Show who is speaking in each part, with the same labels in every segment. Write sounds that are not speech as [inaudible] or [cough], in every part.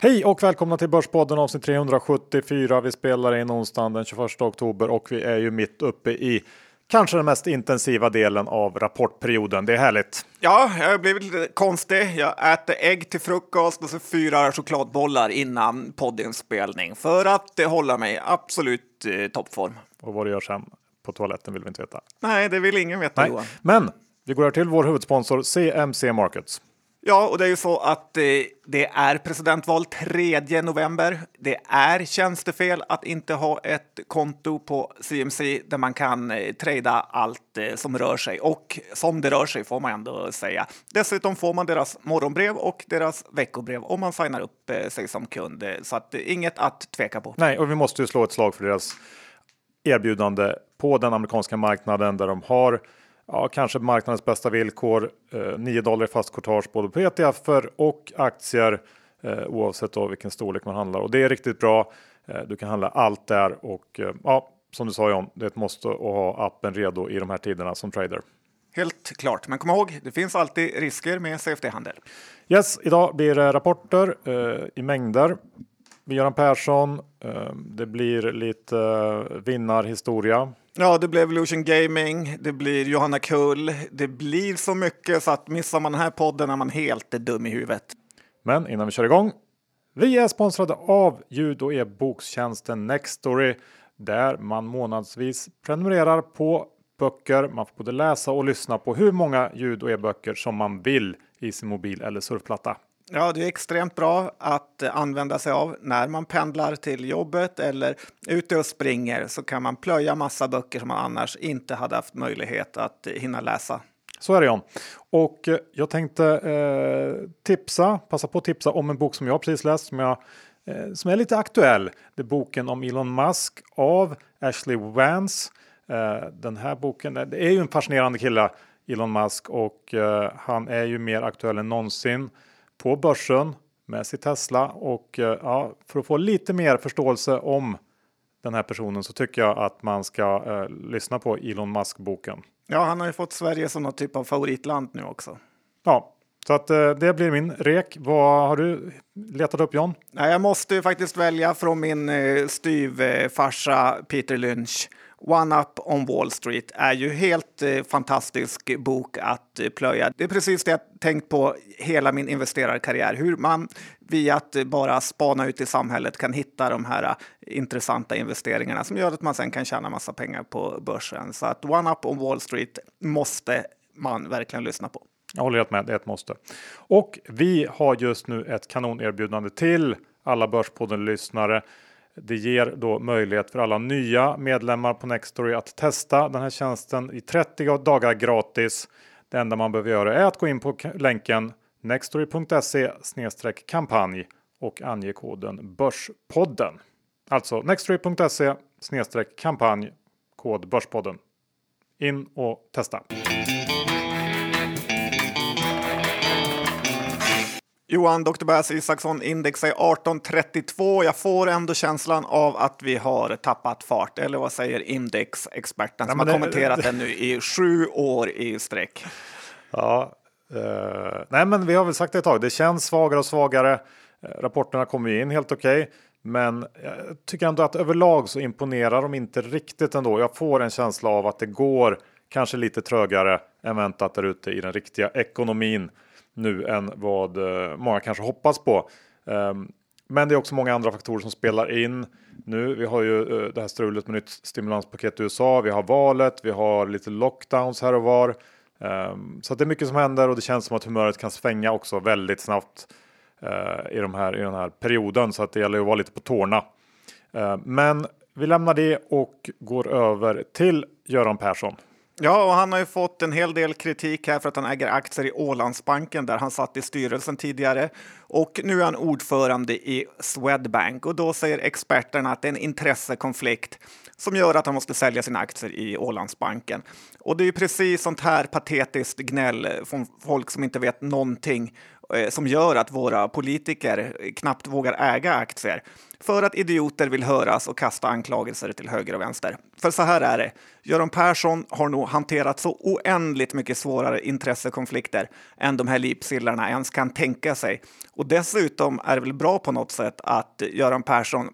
Speaker 1: Hej och välkomna till Börspodden avsnitt 374. Vi spelar in onsdagen den 21 oktober och vi är ju mitt uppe i kanske den mest intensiva delen av rapportperioden. Det är härligt.
Speaker 2: Ja, jag har blivit lite konstig. Jag äter ägg till frukost och så fyra chokladbollar innan poddinspelning för att hålla mig absolut eh, toppform.
Speaker 1: Och vad du gör sen på toaletten vill vi inte veta.
Speaker 2: Nej, det vill ingen veta
Speaker 1: Nej.
Speaker 2: Johan.
Speaker 1: Men vi går över till vår huvudsponsor CMC Markets.
Speaker 2: Ja, och det är ju så att eh, det är presidentval 3 november. Det är tjänstefel att inte ha ett konto på CMC där man kan eh, trada allt eh, som rör sig. Och som det rör sig får man ändå säga. Dessutom får man deras morgonbrev och deras veckobrev om man signar upp eh, sig som kund. Så att eh, inget att tveka på.
Speaker 1: Nej, och vi måste ju slå ett slag för deras erbjudande på den amerikanska marknaden där de har ja, kanske marknadens bästa villkor. Eh, 9 dollar i fast courtage både på ETFer och aktier eh, oavsett då vilken storlek man handlar och det är riktigt bra. Eh, du kan handla allt där och eh, ja, som du sa John, det är ett måste att ha appen redo i de här tiderna som trader.
Speaker 2: Helt klart, men kom ihåg, det finns alltid risker med CFD-handel.
Speaker 1: Yes, idag blir det rapporter eh, i mängder. Med Göran Persson. Eh, det blir lite vinnarhistoria.
Speaker 2: Ja, det blir Evolution Gaming, det blir Johanna Kull, det blir så mycket så att missar man den här podden är man helt dum i huvudet.
Speaker 1: Men innan vi kör igång. Vi är sponsrade av ljud och e-bokstjänsten Nextory där man månadsvis prenumererar på böcker. Man får både läsa och lyssna på hur många ljud och e-böcker som man vill i sin mobil eller surfplatta.
Speaker 2: Ja, det är extremt bra att eh, använda sig av när man pendlar till jobbet eller ute och springer så kan man plöja massa böcker som man annars inte hade haft möjlighet att eh, hinna läsa.
Speaker 1: Så är det John. Och eh, jag tänkte eh, tipsa, passa på att tipsa om en bok som jag precis läst som, jag, eh, som är lite aktuell. Det är boken om Elon Musk av Ashley Vance. Eh, den här boken, det är ju en fascinerande kille Elon Musk och eh, han är ju mer aktuell än någonsin på börsen med sitt Tesla och eh, ja, för att få lite mer förståelse om den här personen så tycker jag att man ska eh, lyssna på Elon Musk boken.
Speaker 2: Ja, han har ju fått Sverige som någon typ av favoritland nu också.
Speaker 1: Ja, så att eh, det blir min rek. Vad har du letat upp John?
Speaker 2: Nej, jag måste ju faktiskt välja från min eh, styvfarsa Peter Lynch. One Up on Wall Street är ju helt eh, fantastisk bok att eh, plöja. Det är precis det jag tänkt på hela min investerarkarriär. Hur man via att eh, bara spana ut i samhället kan hitta de här eh, intressanta investeringarna som gör att man sen kan tjäna massa pengar på börsen. Så att One Up on Wall Street måste man verkligen lyssna på.
Speaker 1: Jag håller helt med, det är ett måste. Och vi har just nu ett kanonerbjudande till alla Börspodden-lyssnare. Det ger då möjlighet för alla nya medlemmar på Nextory att testa den här tjänsten i 30 dagar gratis. Det enda man behöver göra är att gå in på länken nextory.se kampanj och ange koden Börspodden. Alltså nextory.se kampanj kod Börspodden. In och testa.
Speaker 2: Johan, Dr. Bass Isaksson, index är 1832. Jag får ändå känslan av att vi har tappat fart. Eller vad säger indexexperten som
Speaker 1: men
Speaker 2: har
Speaker 1: det-
Speaker 2: kommenterat den nu i sju år i sträck?
Speaker 1: Ja, eh, nej, men vi har väl sagt det ett tag. Det känns svagare och svagare. Eh, rapporterna kommer in helt okej, men jag tycker ändå att överlag så imponerar de inte riktigt ändå. Jag får en känsla av att det går kanske lite trögare än väntat där ute i den riktiga ekonomin nu än vad eh, många kanske hoppas på. Ehm, men det är också många andra faktorer som spelar in nu. Vi har ju eh, det här strulet med nytt stimulanspaket i USA. Vi har valet, vi har lite lockdowns här och var. Ehm, så att det är mycket som händer och det känns som att humöret kan svänga också väldigt snabbt eh, i, de här, i den här perioden. Så att det gäller att vara lite på tårna. Ehm, men vi lämnar det och går över till Göran Persson.
Speaker 2: Ja, och han har ju fått en hel del kritik här för att han äger aktier i Ålandsbanken där han satt i styrelsen tidigare. Och nu är han ordförande i Swedbank och då säger experterna att det är en intressekonflikt som gör att han måste sälja sina aktier i Ålandsbanken. Och det är ju precis sånt här patetiskt gnäll från folk som inte vet någonting Eh, som gör att våra politiker knappt vågar äga aktier för att idioter vill höras och kasta anklagelser till höger och vänster. För så här är det, Göran Persson har nog hanterat så oändligt mycket svårare intressekonflikter än de här lipsillarna ens kan tänka sig. Och dessutom är det väl bra på något sätt att Göran Persson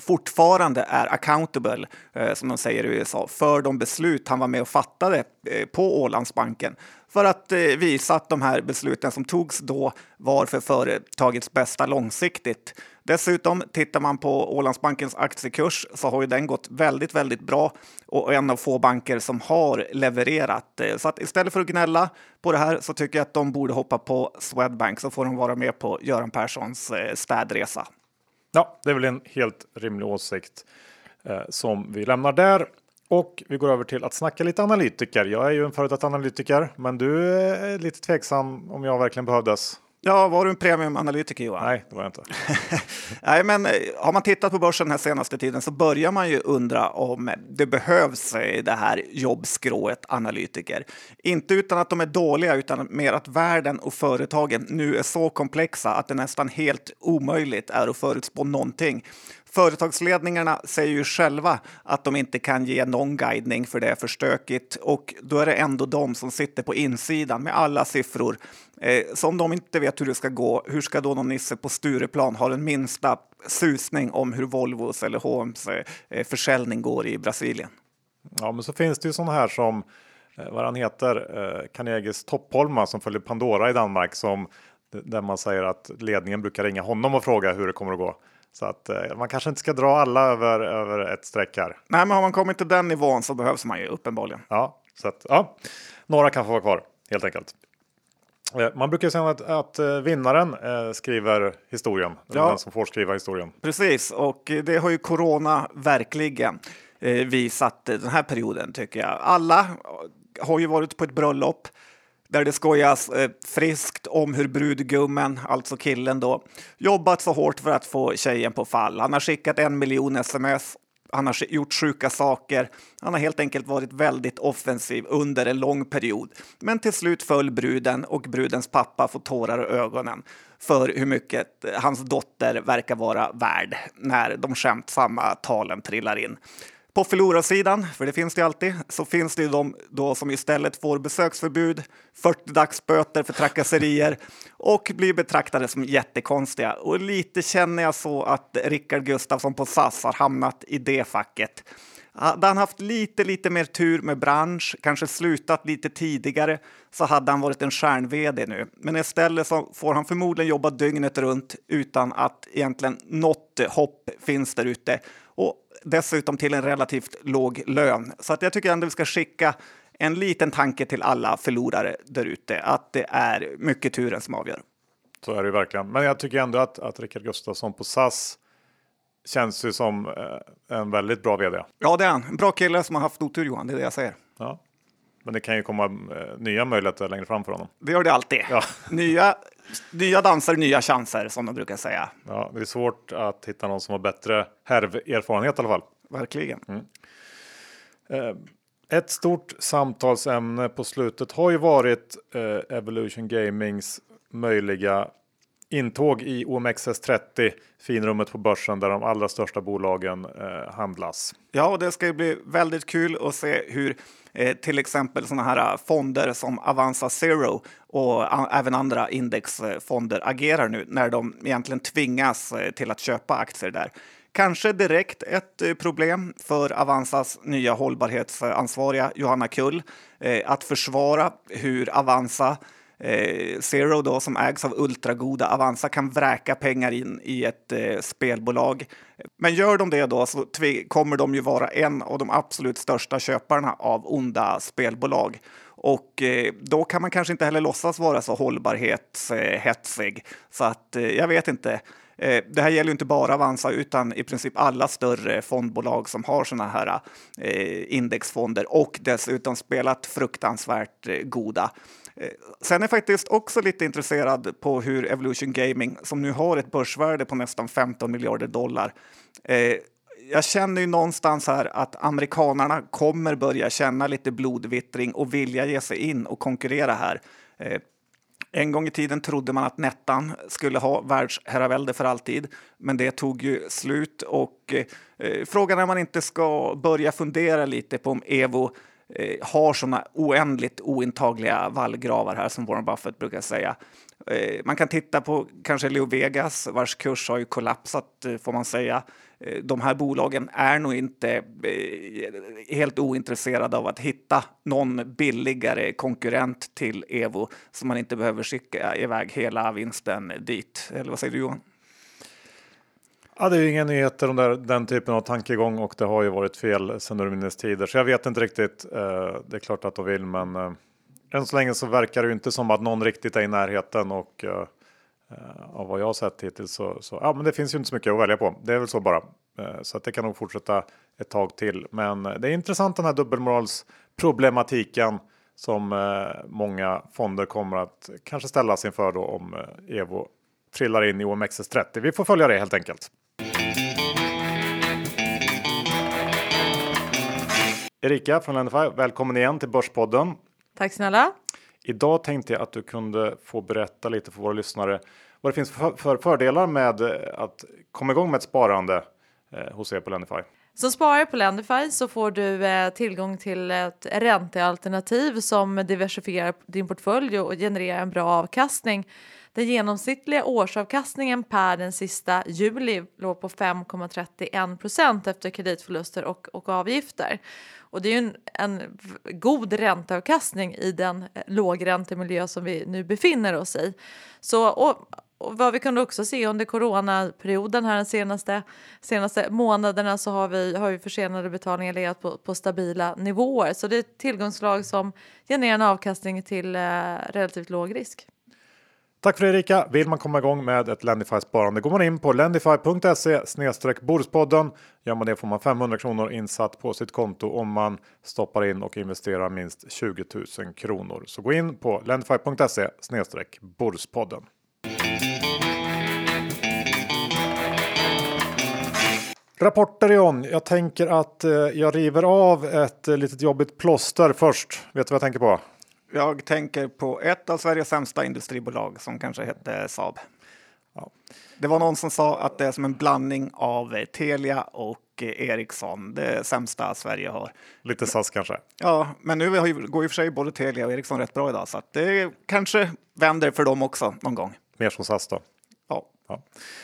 Speaker 2: fortfarande är accountable, eh, som de säger i USA, för de beslut han var med och fattade eh, på Ålandsbanken för att eh, visa att de här besluten som togs då var för företagets bästa långsiktigt. Dessutom, tittar man på Ålandsbankens aktiekurs så har ju den gått väldigt, väldigt bra och en av få banker som har levererat. Eh, så att istället för att gnälla på det här så tycker jag att de borde hoppa på Swedbank så får de vara med på Göran Perssons eh, städresa.
Speaker 1: Ja, det är väl en helt rimlig åsikt eh, som vi lämnar där. Och vi går över till att snacka lite analytiker. Jag är ju en före detta analytiker, men du är lite tveksam om jag verkligen behövdes.
Speaker 2: Ja, var du en premiumanalytiker Johan?
Speaker 1: Nej, det var jag inte. [laughs]
Speaker 2: Nej, men eh, har man tittat på börsen den här senaste tiden så börjar man ju undra om det behövs eh, det här jobbskrået analytiker. Inte utan att de är dåliga, utan mer att världen och företagen nu är så komplexa att det nästan helt omöjligt är att förutspå någonting. Företagsledningarna säger ju själva att de inte kan ge någon guidning för det är för stökigt och då är det ändå de som sitter på insidan med alla siffror. Eh, så om de inte vet hur det ska gå, hur ska då någon nisse på Stureplan ha den minsta susning om hur Volvos eller H&M's eh, försäljning går i Brasilien?
Speaker 1: Ja, men så finns det ju sådana här som eh, vad han heter, eh, Carnegies Toppholma som följer Pandora i Danmark som där man säger att ledningen brukar ringa honom och fråga hur det kommer att gå. Så att eh, man kanske inte ska dra alla över, över ett streck här.
Speaker 2: Nej, men har man kommit till den nivån så behövs man ju uppenbarligen.
Speaker 1: Ja, så att ja, några kan få vara kvar helt enkelt. Eh, man brukar säga att, att eh, vinnaren skriver historien. Ja. Den som får skriva historien.
Speaker 2: Precis, och det har ju corona verkligen visat den här perioden tycker jag. Alla har ju varit på ett bröllop där det skojas eh, friskt om hur brudgummen, alltså killen då, jobbat så hårt för att få tjejen på fall. Han har skickat en miljon sms, han har gjort sjuka saker. Han har helt enkelt varit väldigt offensiv under en lång period. Men till slut föll bruden och brudens pappa får tårar i ögonen för hur mycket eh, hans dotter verkar vara värd när de skämtsamma talen trillar in. På förlorarsidan, för det finns det alltid, så finns det ju de då som istället får besöksförbud, 40 dagsböter för trakasserier och blir betraktade som jättekonstiga. Och lite känner jag så att Rickard Gustafsson på SAS har hamnat i det facket. Hade han haft lite, lite mer tur med bransch, kanske slutat lite tidigare, så hade han varit en stjärn-vd nu. Men istället så får han förmodligen jobba dygnet runt utan att egentligen något hopp finns där ute. Och dessutom till en relativt låg lön. Så att jag tycker ändå vi ska skicka en liten tanke till alla förlorare där ute att det är mycket turen som avgör.
Speaker 1: Så är det verkligen. Men jag tycker ändå att, att Rickard Gustafsson på SAS känns ju som eh, en väldigt bra vd.
Speaker 2: Ja, det är han. En bra kille som har haft otur Johan, det är det jag säger.
Speaker 1: Ja. Men det kan ju komma eh, nya möjligheter längre fram för honom.
Speaker 2: Det gör det alltid. Ja. Nya, nya danser, nya chanser som de brukar säga.
Speaker 1: Ja, det är svårt att hitta någon som har bättre härverfarenhet i alla fall.
Speaker 2: Verkligen. Mm.
Speaker 1: Eh, ett stort samtalsämne på slutet har ju varit eh, Evolution Gamings möjliga intåg i OMXS30, finrummet på börsen där de allra största bolagen eh, handlas.
Speaker 2: Ja, och det ska ju bli väldigt kul att se hur eh, till exempel sådana här eh, fonder som Avanza Zero och även andra indexfonder agerar nu när de egentligen tvingas eh, till att köpa aktier där. Kanske direkt ett eh, problem för Avanzas nya hållbarhetsansvariga Johanna Kull eh, att försvara hur Avanza eh, Zero då, som ägs av ultragoda Avanza kan vräka pengar in i ett eh, spelbolag. Men gör de det då så kommer de ju vara en av de absolut största köparna av onda spelbolag. Och eh, då kan man kanske inte heller låtsas vara så hållbarhetshetsig. Så att eh, jag vet inte. Eh, det här gäller inte bara Avanza utan i princip alla större fondbolag som har sådana här eh, indexfonder och dessutom spelat fruktansvärt eh, goda. Eh, sen är jag faktiskt också lite intresserad på hur Evolution Gaming, som nu har ett börsvärde på nästan 15 miljarder dollar, eh, jag känner ju någonstans här att amerikanarna kommer börja känna lite blodvittring och vilja ge sig in och konkurrera här. Eh, En gång i tiden trodde man att Nettan skulle ha världsherravälde för alltid, men det tog ju slut och eh, frågan är om man inte ska börja fundera lite på om Evo eh, har sådana oändligt ointagliga vallgravar här som Warren Buffett brukar säga. Eh, man kan titta på kanske Leo Vegas vars kurs har ju kollapsat eh, får man säga. Eh, de här bolagen är nog inte eh, helt ointresserade av att hitta någon billigare konkurrent till Evo så man inte behöver skicka iväg hela vinsten dit. Eller vad säger du Johan?
Speaker 1: Ja, det är ju inga nyheter om där, den typen av tankegång och det har ju varit fel sedan urminnes tider. Så jag vet inte riktigt. Eh, det är klart att de vill, men eh, än så länge så verkar det ju inte som att någon riktigt är i närheten och eh, av vad jag har sett hittills så, så ja, men det finns ju inte så mycket att välja på. Det är väl så bara. Så att det kan nog fortsätta ett tag till. Men det är intressant den här dubbelmoralsproblematiken som många fonder kommer att kanske ställas inför då om Evo trillar in i OMXS30. Vi får följa det helt enkelt. Erika från Lendify, välkommen igen till Börspodden.
Speaker 3: Tack snälla.
Speaker 1: Idag tänkte jag att du kunde få berätta lite för våra lyssnare vad det finns för fördelar med att komma igång med ett sparande eh, hos er på Lendify.
Speaker 3: Som sparare på Lendify så får du eh, tillgång till ett räntealternativ som diversifierar din portfölj och genererar en bra avkastning. Den genomsnittliga årsavkastningen per den sista juli låg på 5,31 procent efter kreditförluster och, och avgifter. Och det är ju en, en god ränteavkastning i den eh, lågräntemiljö som vi nu befinner oss i. Så, och, och vad vi kunde också se under coronaperioden här de senaste, senaste månaderna så har vi, har vi försenade betalningar legat på, på stabila nivåer. Så det är ett tillgångslag som genererar en avkastning till eh, relativt låg risk.
Speaker 1: Tack för det Erika! Vill man komma igång med ett Lendify-sparande går man in på lendify.se Bordspodden. Gör man det får man 500 kronor insatt på sitt konto om man stoppar in och investerar minst 20 000 kronor. Så gå in på lendify.se Bordspodden. Rapporter John, jag tänker att eh, jag river av ett eh, litet jobbigt plåster först. Vet du vad jag tänker på?
Speaker 2: Jag tänker på ett av Sveriges sämsta industribolag som kanske hette Saab. Ja. Det var någon som sa att det är som en blandning av Telia och Ericsson, det sämsta Sverige har.
Speaker 1: Lite SAS kanske?
Speaker 2: Ja, men nu går i och för sig både Telia och Ericsson rätt bra idag, så att det kanske vänder för dem också någon gång.
Speaker 1: Mer som SAS då?
Speaker 2: Ja.
Speaker 1: ja.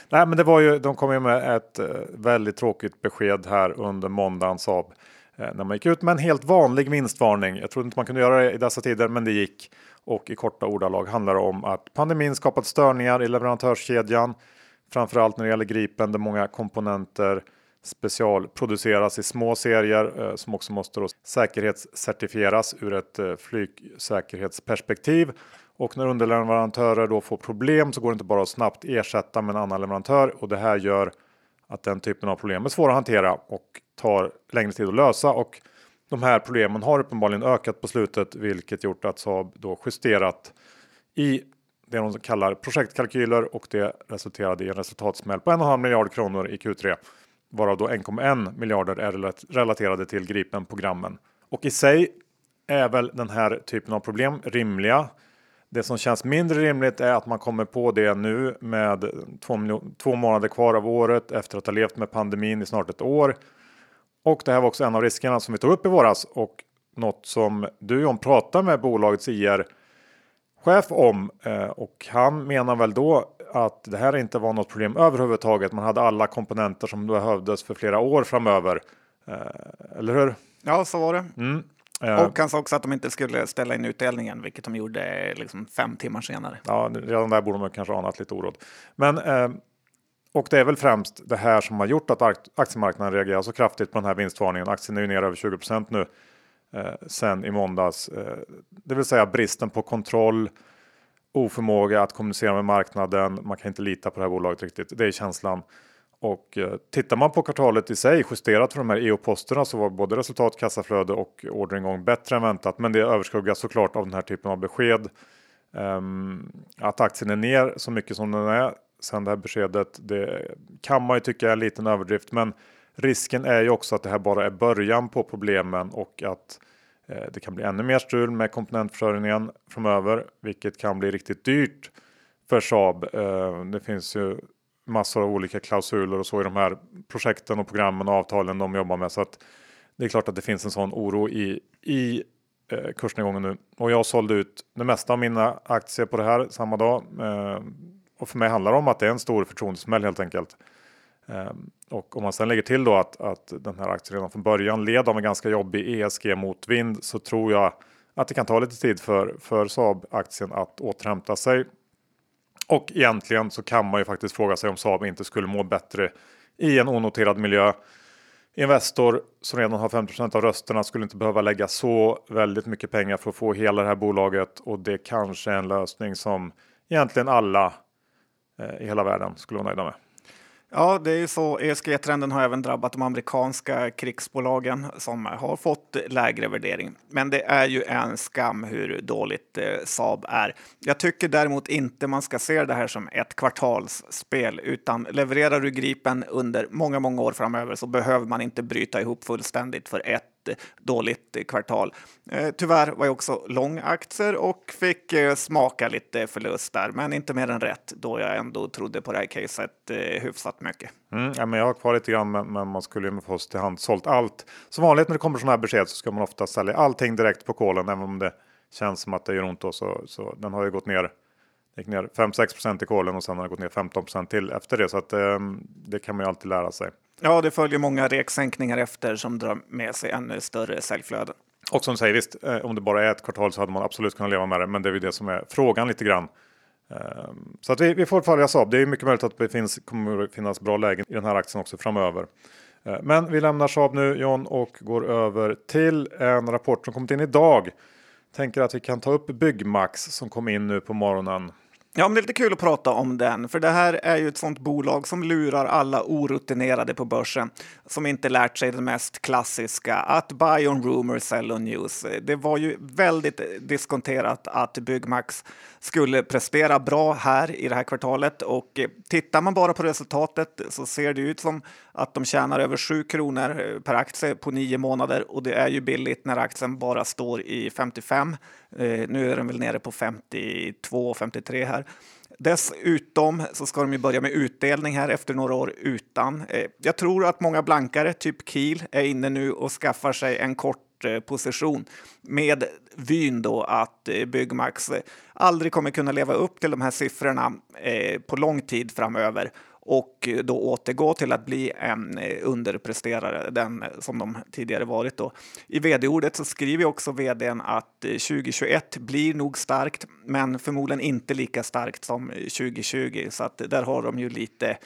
Speaker 1: Nej, men det var ju, de kom ju med ett eh, väldigt tråkigt besked här under måndagen Saab Eh, när man gick ut med en helt vanlig vinstvarning. Jag trodde inte man kunde göra det i dessa tider, men det gick. Och i korta ordalag handlar det om att pandemin skapat störningar i leverantörskedjan. Framförallt när det gäller Gripen där många komponenter specialproduceras i små serier eh, som också måste då säkerhetscertifieras ur ett eh, flygsäkerhetsperspektiv. Och när underleverantörer då får problem så går det inte bara att snabbt ersätta med en annan leverantör och det här gör att den typen av problem är svåra att hantera och tar längre tid att lösa och de här problemen har uppenbarligen ökat på slutet, vilket gjort att Saab då justerat i det de kallar projektkalkyler och det resulterade i en resultatsmäll på 1,5 miljard kronor i Q3, varav då 1,1 miljarder är relaterade till Gripen-programmen. Och i sig är väl den här typen av problem rimliga. Det som känns mindre rimligt är att man kommer på det nu med två, två månader kvar av året efter att ha levt med pandemin i snart ett år och det här var också en av riskerna som vi tog upp i våras och något som du John pratar med bolagets IR chef om eh, och han menar väl då att det här inte var något problem överhuvudtaget. Man hade alla komponenter som behövdes för flera år framöver. Eh, eller hur?
Speaker 2: Ja, så var det. Mm. Eh. Och han sa också att de inte skulle ställa in utdelningen, vilket de gjorde liksom fem timmar senare.
Speaker 1: Ja, redan där borde man kanske anat lite oråd. Men och det är väl främst det här som har gjort att aktiemarknaden reagerar så kraftigt på den här vinstvarningen. Aktien är ju ner över 20% nu eh, sen i måndags. Eh, det vill säga bristen på kontroll, oförmåga att kommunicera med marknaden. Man kan inte lita på det här bolaget riktigt. Det är känslan. Och eh, tittar man på kvartalet i sig justerat för de här EO-posterna så var både resultat, kassaflöde och orderingång bättre än väntat. Men det överskuggas såklart av den här typen av besked. Um, att aktien är ner så mycket som den är sen det här beskedet. Det kan man ju tycka är en liten överdrift, men risken är ju också att det här bara är början på problemen och att eh, det kan bli ännu mer strul med komponentförsörjningen framöver, vilket kan bli riktigt dyrt för Saab. Eh, det finns ju massor av olika klausuler och så i de här projekten och programmen och avtalen de jobbar med. Så att det är klart att det finns en sån oro i, i eh, kursnedgången nu. Och jag sålde ut det mesta av mina aktier på det här samma dag. Och för mig handlar det om att det är en stor förtroendesmäll helt enkelt. Eh, och om man sen lägger till då att, att den här aktien redan från början led av en ganska jobbig ESG-motvind så tror jag att det kan ta lite tid för, för Saab-aktien att återhämta sig. Och egentligen så kan man ju faktiskt fråga sig om Saab inte skulle må bättre i en onoterad miljö. Investor som redan har 50% av rösterna skulle inte behöva lägga så väldigt mycket pengar för att få hela det här bolaget och det kanske är en lösning som egentligen alla Eh, i hela världen skulle vara nöjda med.
Speaker 2: Ja, det är ju så. ESG-trenden har även drabbat de amerikanska krigsbolagen som har fått lägre värdering. Men det är ju en skam hur dåligt eh, Saab är. Jag tycker däremot inte man ska se det här som ett kvartalsspel, utan levererar du Gripen under många, många år framöver så behöver man inte bryta ihop fullständigt för ett dåligt kvartal. Eh, tyvärr var jag också lång aktier och fick eh, smaka lite förlust där, men inte mer än rätt då jag ändå trodde på det här caset eh, hyfsat mycket.
Speaker 1: Mm, ja, men jag har kvar lite grann, men, men man skulle ju med oss till hand sålt allt. Som vanligt när det kommer sådana här besked så ska man ofta sälja allting direkt på kolen, även om det känns som att det gör ont. Då, så, så den har ju gått ner gick ner 5-6 i kolen och sen har det gått ner 15% till efter det. Så att, eh, det kan man ju alltid lära sig.
Speaker 2: Ja, det följer många reksänkningar efter som drar med sig ännu större säljflöden.
Speaker 1: Och som du säger, visst, eh, om det bara är ett kvartal så hade man absolut kunnat leva med det. Men det är ju det som är frågan lite grann. Eh, så att vi, vi får följa Saab. Det är mycket möjligt att det finns, kommer att finnas bra lägen i den här aktien också framöver. Eh, men vi lämnar Saab nu John och går över till en rapport som kommit in idag. Tänker att vi kan ta upp Byggmax som kom in nu på morgonen.
Speaker 2: Ja, men det är lite kul att prata om den, för det här är ju ett sånt bolag som lurar alla orutinerade på börsen som inte lärt sig det mest klassiska, att buy on rumor, sell on news. Det var ju väldigt diskonterat att Byggmax skulle prestera bra här i det här kvartalet och tittar man bara på resultatet så ser det ut som att de tjänar över 7 kronor eh, per aktie på nio månader och det är ju billigt när aktien bara står i 55. Eh, nu är den väl nere på 52, 53 här. Dessutom så ska de ju börja med utdelning här efter några år utan. Eh, jag tror att många blankare, typ Kiel, är inne nu och skaffar sig en kort position med vyn då att Byggmax aldrig kommer kunna leva upp till de här siffrorna på lång tid framöver och då återgå till att bli en eh, underpresterare, den eh, som de tidigare varit. Då. I vd-ordet så skriver också vdn att eh, 2021 blir nog starkt, men förmodligen inte lika starkt som 2020, så att där har de ju lite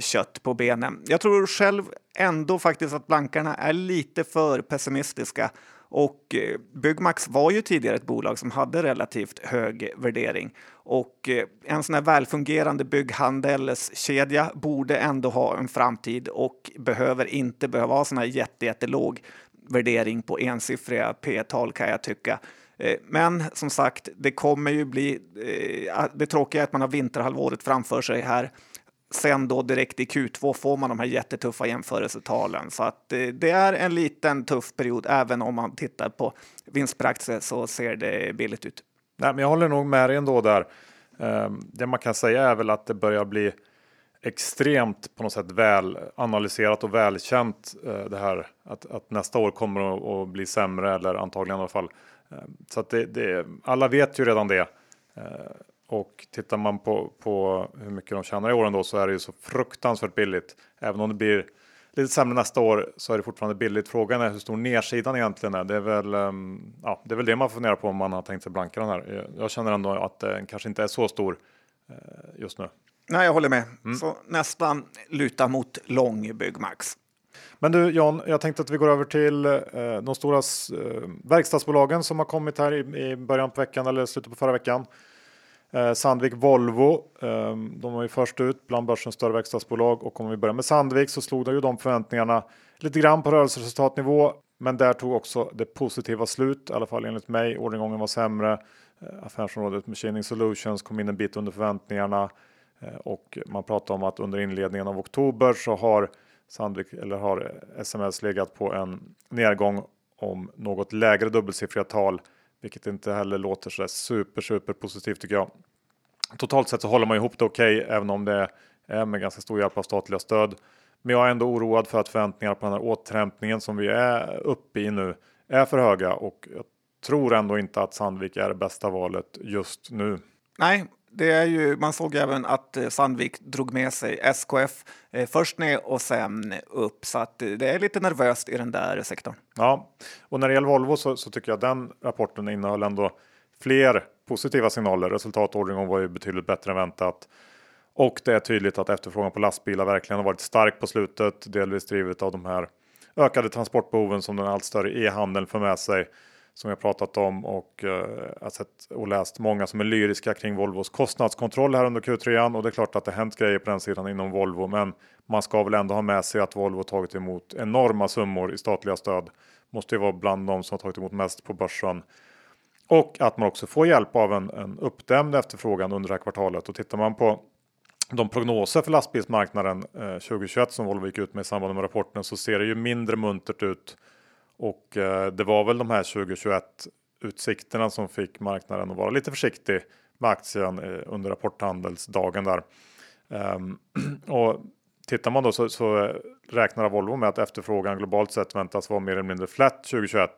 Speaker 2: kött på benen. Jag tror själv ändå faktiskt att blankarna är lite för pessimistiska och eh, Byggmax var ju tidigare ett bolag som hade relativt hög värdering och eh, en sån här välfungerande bygghandelskedja borde ändå ha en framtid och behöver inte behöva ha sån här jättejättelåg värdering på ensiffriga P-tal kan jag tycka. Eh, men som sagt, det kommer ju bli... Det tråkiga är att man har vinterhalvåret framför sig här sen då direkt i Q2 får man de här jättetuffa jämförelsetalen. Så att eh, det är en liten tuff period. Även om man tittar på vinst per aktie så ser det billigt ut.
Speaker 1: Nej, men jag håller nog med dig ändå där. Ehm, det man kan säga är väl att det börjar bli extremt på något sätt väl analyserat och välkänt eh, det här att, att nästa år kommer att bli sämre eller antagligen i alla fall. Ehm, så att det, det, alla vet ju redan det. Ehm, Ehm, och tittar man på, på hur mycket de tjänar i år ändå så är det ju så fruktansvärt billigt. Även om det blir lite sämre nästa år så är det fortfarande billigt. Frågan är hur stor nedsidan egentligen är. Det är väl, um, ja, det, är väl det man funderar på om man har tänkt sig blanka den här. Jag känner ändå att den kanske inte är så stor uh, just nu.
Speaker 2: Nej, jag håller med. Mm. Så nästan luta mot lång Byggmax.
Speaker 1: Men du John, jag tänkte att vi går över till uh, de stora uh, verkstadsbolagen som har kommit här i, i början på veckan eller slutet på förra veckan. Eh, Sandvik Volvo, eh, de var ju först ut bland börsens större verkstadsbolag och om vi börjar med Sandvik så slog det ju de förväntningarna lite grann på rörelseresultatnivå. Men där tog också det positiva slut, i alla fall enligt mig. Orderingången var sämre. Eh, affärsområdet Machining Solutions kom in en bit under förväntningarna eh, och man pratar om att under inledningen av oktober så har Sandvik eller har SMS legat på en nedgång om något lägre dubbelsiffriga tal, vilket inte heller låter så super, super positivt tycker jag. Totalt sett så håller man ihop det okej, okay, även om det är med ganska stor hjälp av statliga stöd. Men jag är ändå oroad för att förväntningarna på den här återhämtningen som vi är uppe i nu är för höga och jag tror ändå inte att Sandvik är det bästa valet just nu.
Speaker 2: Nej, det är ju, man såg även att eh, Sandvik drog med sig SKF eh, först ner och sen upp, så att eh, det är lite nervöst i den där sektorn.
Speaker 1: Ja, och när det gäller Volvo så, så tycker jag den rapporten innehöll ändå fler positiva signaler. Resultatordningen var ju betydligt bättre än väntat. Och det är tydligt att efterfrågan på lastbilar verkligen har varit stark på slutet, delvis drivet av de här ökade transportbehoven som den allt större e-handeln för med sig som jag pratat om och eh, har sett och läst många som är lyriska kring Volvos kostnadskontroll här under Q3 och det är klart att det hänt grejer på den sidan inom Volvo men man ska väl ändå ha med sig att Volvo tagit emot enorma summor i statliga stöd. Måste ju vara bland de som har tagit emot mest på börsen. Och att man också får hjälp av en, en uppdämd efterfrågan under det här kvartalet och tittar man på de prognoser för lastbilsmarknaden eh, 2021 som Volvo gick ut med i samband med rapporten så ser det ju mindre muntert ut och eh, det var väl de här 2021 utsikterna som fick marknaden att vara lite försiktig med aktien eh, under rapporthandelsdagen där. Ehm, [clears throat] och tittar man då så, så eh, räknar Volvo med att efterfrågan globalt sett väntas vara mer eller mindre flat 2021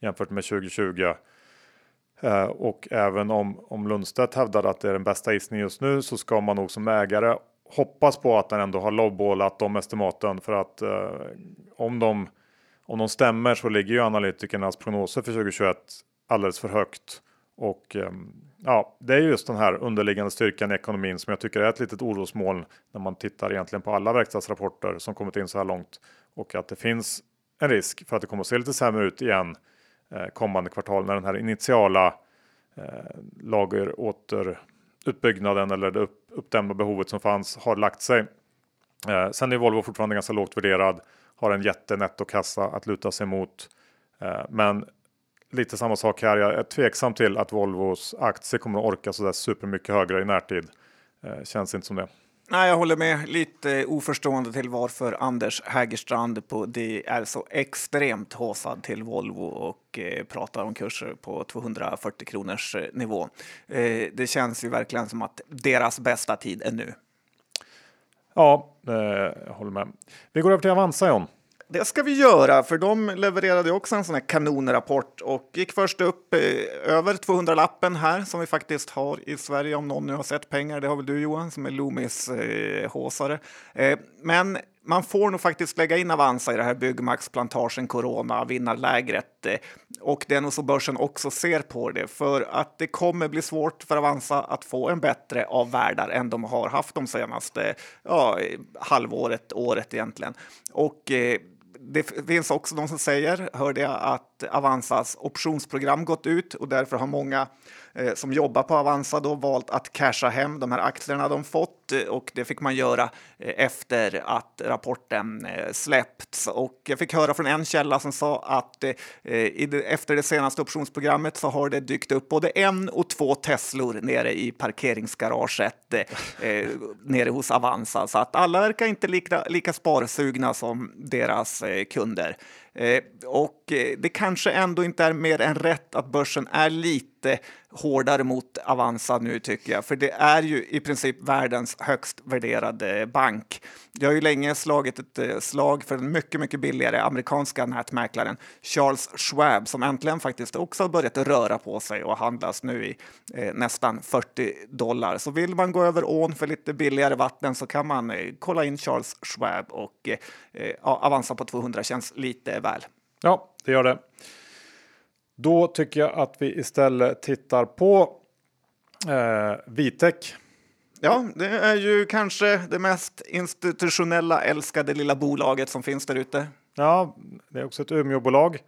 Speaker 1: jämfört med 2020. Ehm, och även om, om Lundstedt hävdade att det är den bästa gissningen just nu så ska man nog som ägare hoppas på att den ändå har lowballat de estimaten för att eh, om de om de stämmer så ligger ju analytikernas prognoser för 2021 alldeles för högt. Och ehm, ja, det är just den här underliggande styrkan i ekonomin som jag tycker är ett litet orosmoln när man tittar egentligen på alla verkstadsrapporter som kommit in så här långt. Och att det finns en risk för att det kommer att se lite sämre ut igen eh, kommande kvartal när den här initiala eh, lageråterutbyggnaden eller det upp, uppdämda behovet som fanns har lagt sig. Eh, sen är Volvo fortfarande ganska lågt värderad har en jättenettokassa att luta sig mot. Eh, men lite samma sak här. Jag är tveksam till att Volvos aktie kommer att orka så där supermycket högre i närtid. Eh, känns inte som det.
Speaker 2: Nej, jag håller med. Lite oförstående till varför Anders Hägerstrand på det är så extremt håsad till Volvo och eh, pratar om kurser på 240 kronors eh, nivå. Eh, det känns ju verkligen som att deras bästa tid är nu.
Speaker 1: Ja, jag håller med. Vi går över till Avanza John.
Speaker 2: Det ska vi göra, för de levererade också en sån här kanonrapport och gick först upp eh, över 200-lappen här som vi faktiskt har i Sverige om någon nu har sett pengar. Det har väl du Johan som är Loomis eh, håsare. Eh, men man får nog faktiskt lägga in Avanza i det här Byggmax-plantagen Corona vinnarlägret. Eh, och det är nog så börsen också ser på det, för att det kommer bli svårt för Avanza att få en bättre av världar än de har haft de senaste ja, halvåret, året egentligen. Och eh, det finns också de som säger, hörde jag, att Avanzas optionsprogram gått ut och därför har många eh, som jobbar på Avanza då valt att casha hem de här aktierna de fått Eh, och det fick man göra eh, efter att rapporten eh, släppts. Och jag fick höra från en källa som sa att efter det senaste optionsprogrammet så har det dykt upp både en och två Teslor nere i parkeringsgaraget nere hos Avanza. Så att alla verkar inte lika, lika sparsugna som deras kunder. Och det kanske ändå inte är mer än rätt att börsen är lite hårdare mot Avanza nu tycker jag, för det är ju i princip världens högst värderade bank. Jag har ju länge slagit ett eh, slag för den mycket, mycket billigare amerikanska nätmäklaren Charles Schwab som äntligen faktiskt också har börjat röra på sig och handlas nu i eh, nästan 40 dollar. Så vill man gå över ån för lite billigare vatten så kan man eh, kolla in Charles Schwab och eh, eh Avanza på 200 känns lite väl.
Speaker 1: Ja, det gör det. Då tycker jag att vi istället tittar på eh, Vitec
Speaker 2: Ja, det är ju kanske det mest institutionella älskade lilla bolaget som finns där ute.
Speaker 1: Ja, det är också ett Umeåbolag.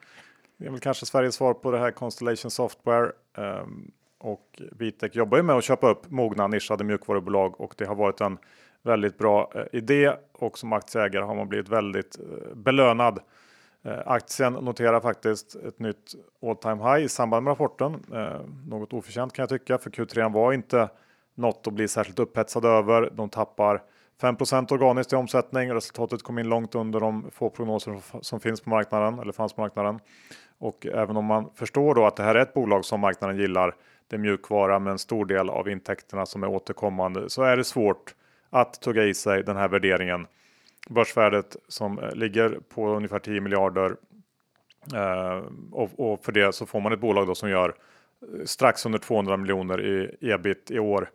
Speaker 1: Det är väl kanske Sveriges svar på det här Constellation Software. Um, och Vitec jobbar ju med att köpa upp mogna nischade mjukvarubolag och det har varit en väldigt bra eh, idé och som aktieägare har man blivit väldigt eh, belönad Eh, aktien noterar faktiskt ett nytt all time high i samband med rapporten. Ehm, något oförtjänt kan jag tycka för Q3 var inte något att bli särskilt upphetsad över. De tappar 5% organiskt i omsättning. Resultatet kom in långt under de få prognoser som finns på marknaden eller fanns på marknaden. Och även om man förstår då att det här är ett bolag som marknaden gillar, det är mjukvara med en stor del av intäkterna som är återkommande, så är det svårt att tugga i sig den här värderingen. Börsvärdet som eh, ligger på ungefär 10 miljarder eh, och, och, för det så får man ett bolag då som gör eh, strax under 200 miljoner i ebit i år.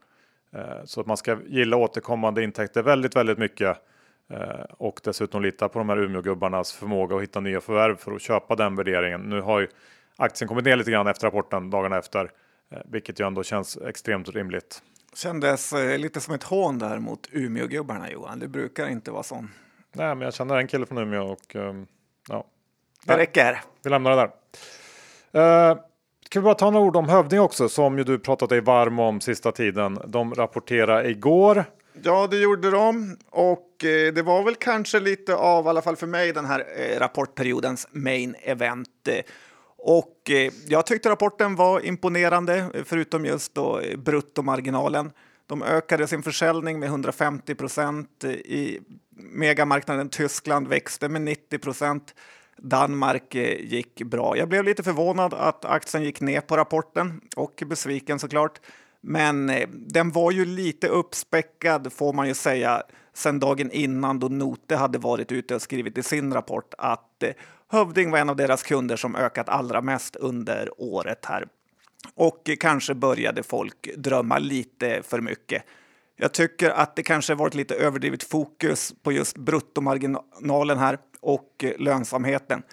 Speaker 1: Eh, så att man ska gilla återkommande intäkter väldigt, väldigt mycket eh, och dessutom lita på de här Umeå-gubbarnas förmåga att hitta nya förvärv för att köpa den värderingen. Nu har ju aktien kommit ner lite grann efter rapporten dagarna efter, eh, vilket ju ändå känns extremt rimligt.
Speaker 2: Kändes lite som ett hån där mot Umeå-gubbarna Johan. Det brukar inte vara sån.
Speaker 1: Nej, men jag känner en kille från Umeå och ja.
Speaker 2: Det räcker.
Speaker 1: Vi lämnar det där. Ska vi bara ta några ord om Hövding också som ju du pratat dig varm om sista tiden. De rapporterade igår.
Speaker 2: Ja, det gjorde de och eh, det var väl kanske lite av, i alla fall för mig, den här eh, rapportperiodens main event. Eh, och eh, jag tyckte rapporten var imponerande, eh, förutom just då eh, bruttomarginalen. De ökade sin försäljning med 150 procent i megamarknaden Tyskland växte med 90 procent. Danmark eh, gick bra. Jag blev lite förvånad att aktien gick ner på rapporten och besviken såklart. Men eh, den var ju lite uppspäckad får man ju säga sen dagen innan då Note hade varit ute och skrivit i sin rapport att eh, Hövding var en av deras kunder som ökat allra mest under året här. Och kanske började folk drömma lite för mycket. Jag tycker att det kanske varit lite överdrivet fokus på just bruttomarginalen här och eh, lönsamheten.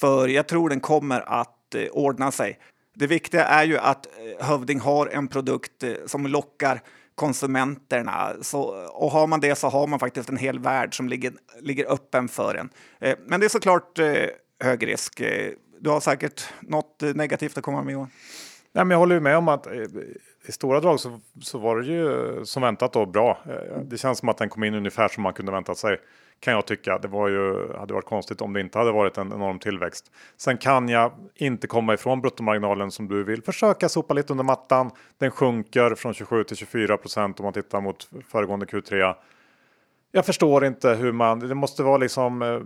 Speaker 2: För jag tror den kommer att eh, ordna sig. Det viktiga är ju att eh, Hövding har en produkt som lockar konsumenterna. Så, och har man det så har man faktiskt en hel värld som ligger, ligger öppen för en. Men det är såklart hög risk. Du har säkert något negativt att komma med Johan?
Speaker 1: Nej, men jag håller med om att i stora drag så, så var det ju som väntat då bra. Det känns som att den kom in ungefär som man kunde väntat sig kan jag tycka. Det var ju, hade varit konstigt om det inte hade varit en enorm tillväxt. Sen kan jag inte komma ifrån bruttomarginalen som du vill. Försöka sopa lite under mattan. Den sjunker från 27 till 24 procent om man tittar mot föregående Q3. Jag förstår inte hur man, det måste vara liksom, eh,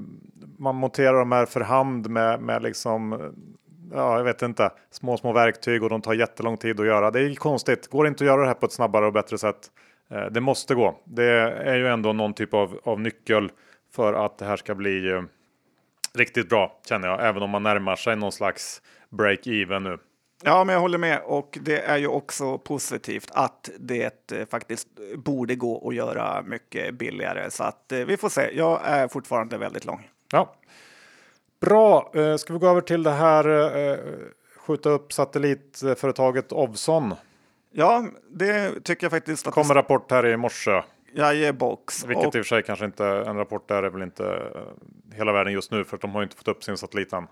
Speaker 1: man monterar de här för hand med, med liksom, eh, ja jag vet inte, små små verktyg och de tar jättelång tid att göra. Det är konstigt, går det inte att göra det här på ett snabbare och bättre sätt? Eh, det måste gå. Det är ju ändå någon typ av, av nyckel för att det här ska bli eh, riktigt bra känner jag, även om man närmar sig någon slags break-even nu.
Speaker 2: Ja, men jag håller med och det är ju också positivt att det eh, faktiskt borde gå att göra mycket billigare så att vi får se. Jag är fortfarande väldigt lång.
Speaker 1: Ja. Bra, ska vi gå över till det här skjuta upp satellitföretaget Ovzon?
Speaker 2: Ja, det tycker jag faktiskt.
Speaker 1: Att Kommer rapport här i morse.
Speaker 2: Jajebox.
Speaker 1: Vilket och... i och för sig kanske inte, en rapport där är väl inte eh, hela världen just nu för att de har inte fått upp sin satellit än.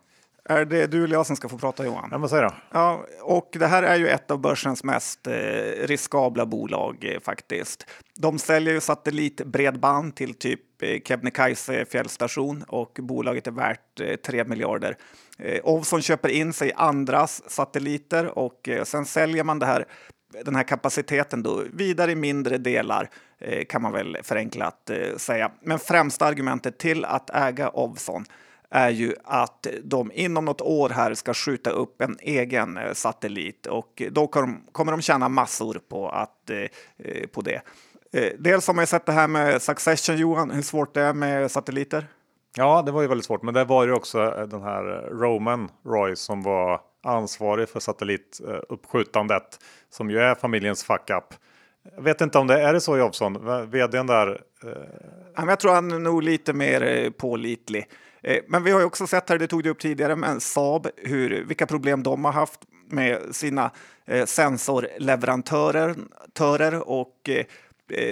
Speaker 2: Är det du eller jag som ska få prata Johan?
Speaker 1: Ja, men säg då.
Speaker 2: Ja, och det här är ju ett av börsens mest eh, riskabla bolag eh, faktiskt. De säljer ju satellitbredband till typ eh, Kebnekaise fjällstation och bolaget är värt eh, 3 miljarder. Eh, Ovzon köper in sig andras satelliter och eh, sen säljer man det här den här kapaciteten då vidare i mindre delar eh, kan man väl förenklat eh, säga. Men främsta argumentet till att äga Ovzon är ju att de inom något år här ska skjuta upp en egen eh, satellit och då kommer de tjäna massor på, att, eh, eh, på det. Dels har man ju sett det här med Succession, Johan, hur svårt det är med satelliter.
Speaker 1: Ja, det var ju väldigt svårt, men det var ju också den här Roman Roy som var ansvarig för satellituppskjutandet eh, som ju är familjens fuck up. Jag vet inte om det är det så Jobson, vdn där?
Speaker 2: Eh... Jag tror han är nog lite mer eh, pålitlig. Eh, men vi har ju också sett här, det tog du upp tidigare, med Saab, hur, vilka problem de har haft med sina sensorleverantörer och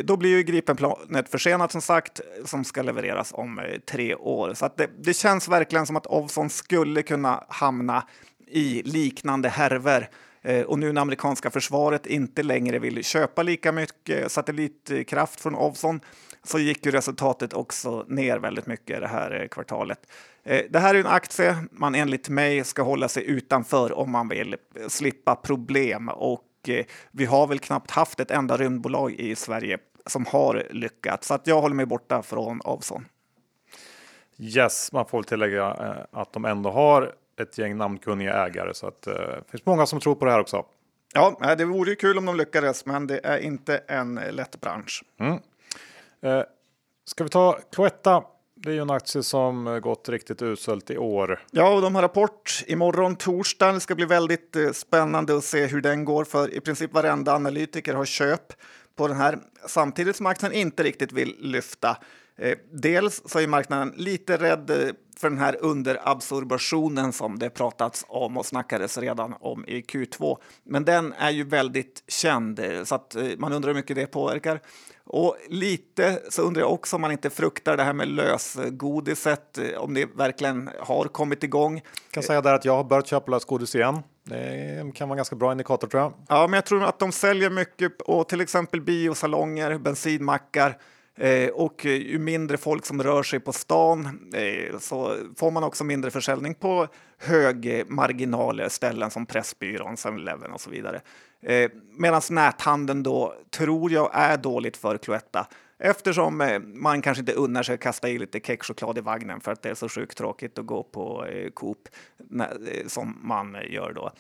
Speaker 2: då blir ju Gripenplanet försenat som sagt, som ska levereras om tre år. Så det, det, känns verkligen som att Ovzon skulle kunna hamna i liknande härver. Eh, och nu när amerikanska försvaret inte längre vill köpa lika mycket satellitkraft från Ovzon så gick ju resultatet också ner väldigt mycket det här eh, kvartalet. Eh, det här är en aktie man enligt mig ska hålla sig utanför om man vill slippa problem och vi har väl knappt haft ett enda rymdbolag i Sverige som har lyckats. Så att jag håller mig borta från Ovzon.
Speaker 1: Yes, man får tillägga att de ändå har ett gäng namnkunniga ägare så att eh, det finns många som tror på det här också.
Speaker 2: Ja, det vore ju kul om de lyckades, men det är inte en lätt bransch.
Speaker 1: Mm. Eh, ska vi ta Cloetta? Det är ju en aktie som gått riktigt uselt i år.
Speaker 2: Ja, och de har rapport imorgon torsdag. Det ska bli väldigt eh, spännande att se hur den går, för i princip varenda analytiker har köp på den här samtidigt som aktien inte riktigt vill lyfta. Eh, dels så är marknaden lite rädd eh, för den här underabsorbationen som det pratats om och snackades redan om i Q2. Men den är ju väldigt känd eh, så att man undrar hur mycket det påverkar. Och lite så undrar jag också om man inte fruktar det här med lösgodiset, om det verkligen har kommit igång. Jag
Speaker 1: kan säga där att jag har börjat köpa lösgodis igen. Det kan vara en ganska bra indikator tror jag.
Speaker 2: Ja, men jag tror att de säljer mycket och till exempel biosalonger, bensinmackar Eh, och ju mindre folk som rör sig på stan eh, så får man också mindre försäljning på högmarginaler ställen som Pressbyrån, 7-Eleven och så vidare. Eh, Medan näthandeln då tror jag är dåligt för Cloetta eftersom man kanske inte unnar sig att kasta i lite kexchoklad i vagnen för att det är så sjukt tråkigt att gå på Coop som man gör då.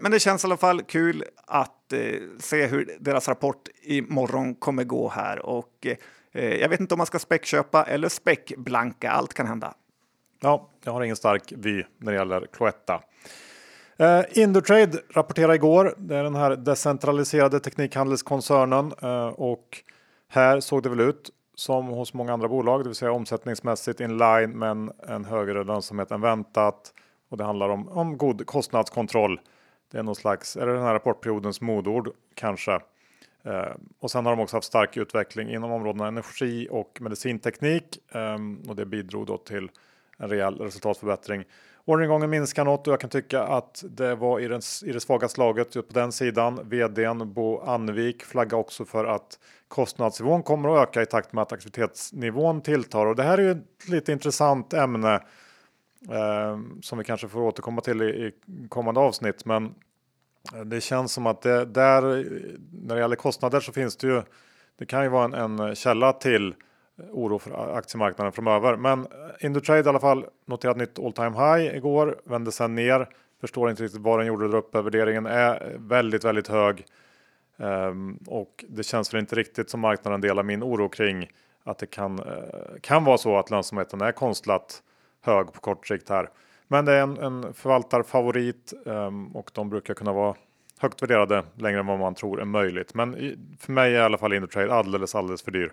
Speaker 2: Men det känns i alla fall kul att se hur deras rapport imorgon kommer gå här och Eh, jag vet inte om man ska späckköpa eller späckblanka. Allt kan hända.
Speaker 1: Ja, jag har ingen stark vy när det gäller Cloetta. Eh, Indutrade rapporterade igår. Det är den här decentraliserade teknikhandelskoncernen eh, och här såg det väl ut som hos många andra bolag, det vill säga omsättningsmässigt in line men en högre lönsamhet än väntat. Och det handlar om, om god kostnadskontroll. Det är någon slags, är det den här rapportperiodens modord kanske? Eh, och sen har de också haft stark utveckling inom områdena energi och medicinteknik ehm, och det bidrog då till en rejäl resultatförbättring. Orderingången minskar något och jag kan tycka att det var i, den, i det svaga slaget på den sidan. VDn Bo Anvik flaggar också för att kostnadsnivån kommer att öka i takt med att aktivitetsnivån tilltar och det här är ju ett lite intressant ämne eh, som vi kanske får återkomma till i, i kommande avsnitt. Men det känns som att det där när det gäller kostnader så finns det ju. Det kan ju vara en, en källa till oro för aktiemarknaden framöver. Men Indutrade i alla fall noterat nytt all time high igår, vände sen ner. Förstår inte riktigt vad den gjorde där uppe. Värderingen är väldigt, väldigt hög. Um, och det känns väl inte riktigt som marknaden delar min oro kring att det kan, uh, kan vara så att lönsamheten är konstlat hög på kort sikt här. Men det är en, en förvaltarfavorit um, och de brukar kunna vara högt värderade längre än vad man tror är möjligt. Men i, för mig är i alla fall Indutrade alldeles, alldeles för dyr.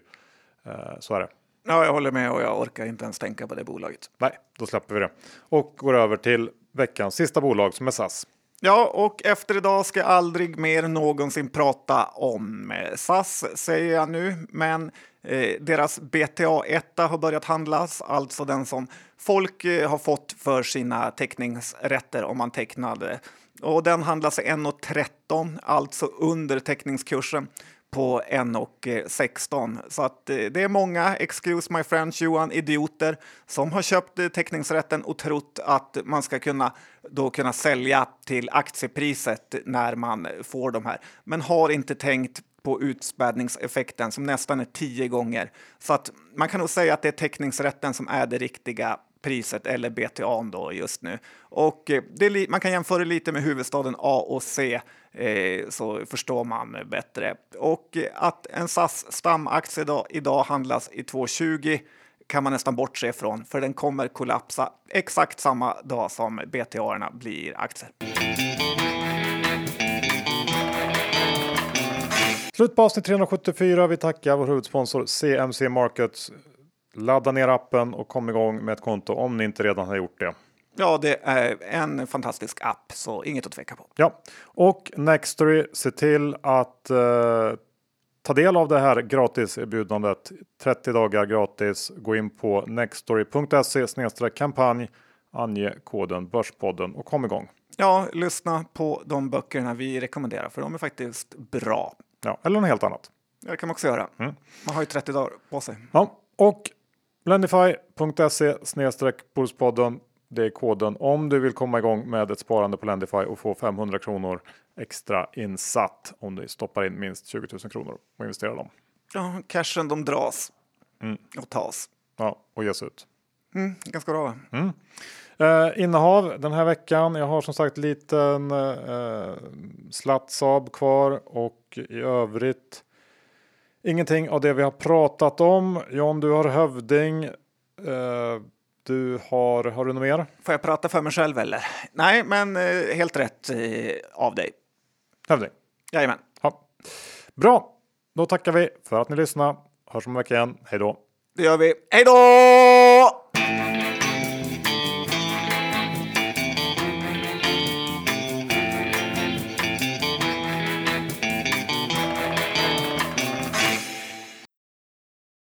Speaker 1: Uh, så är det.
Speaker 2: Ja, jag håller med och jag orkar inte ens tänka på det bolaget.
Speaker 1: Nej, då släpper vi det och går över till veckans sista bolag som är SAS.
Speaker 2: Ja, och efter idag ska jag aldrig mer någonsin prata om SAS, säger jag nu. Men eh, Eh, deras BTA1 har börjat handlas, alltså den som folk eh, har fått för sina teckningsrätter om man tecknade. Och den handlas i 1,13, alltså under teckningskursen på 1,16. Så att eh, det är många, excuse my French Johan, idioter som har köpt teckningsrätten och trott att man ska kunna då kunna sälja till aktiepriset när man får de här, men har inte tänkt på utspädningseffekten som nästan är tio gånger. Så att man kan nog säga att det är teckningsrätten som är det riktiga priset eller BTA då just nu. Och eh, det, man kan jämföra lite med huvudstaden A och C eh, så förstår man bättre. Och eh, att en SAS stamaktie idag, idag handlas i 2,20 kan man nästan bortse ifrån för den kommer kollapsa exakt samma dag som BTA blir aktier.
Speaker 1: Slut på avsnitt 374. Vi tackar vår huvudsponsor CMC Markets Ladda ner appen och kom igång med ett konto om ni inte redan har gjort det.
Speaker 2: Ja, det är en fantastisk app, så inget att tveka på.
Speaker 1: Ja, och Nextory, se till att eh, ta del av det här gratiserbjudandet. 30 dagar gratis. Gå in på nextory.se kampanj. Ange koden Börspodden och kom igång.
Speaker 2: Ja, lyssna på de böckerna vi rekommenderar för de är faktiskt bra.
Speaker 1: Ja, eller något helt annat.
Speaker 2: Det kan man också göra. Mm. Man har ju 30 dagar på sig.
Speaker 1: Ja, och Lendify.se Bordspodden. Det är koden om du vill komma igång med ett sparande på Lendify och få 500 kronor extra insatt om du stoppar in minst 20 000 kronor och investerar dem.
Speaker 2: Ja, cashen de dras och tas.
Speaker 1: Ja, och ges ut.
Speaker 2: Mm, ganska bra. va?
Speaker 1: Eh, innehav den här veckan. Jag har som sagt liten eh, slatt Saab kvar och i övrigt ingenting av det vi har pratat om. John, du har hövding. Eh, du har, har du något mer?
Speaker 2: Får jag prata för mig själv eller? Nej, men eh, helt rätt eh, av dig.
Speaker 1: Hövding.
Speaker 2: Jajamän.
Speaker 1: Ja. Bra, då tackar vi för att ni lyssnade. Hörs om en vecka igen. Hej då!
Speaker 2: Det gör vi. Hej då!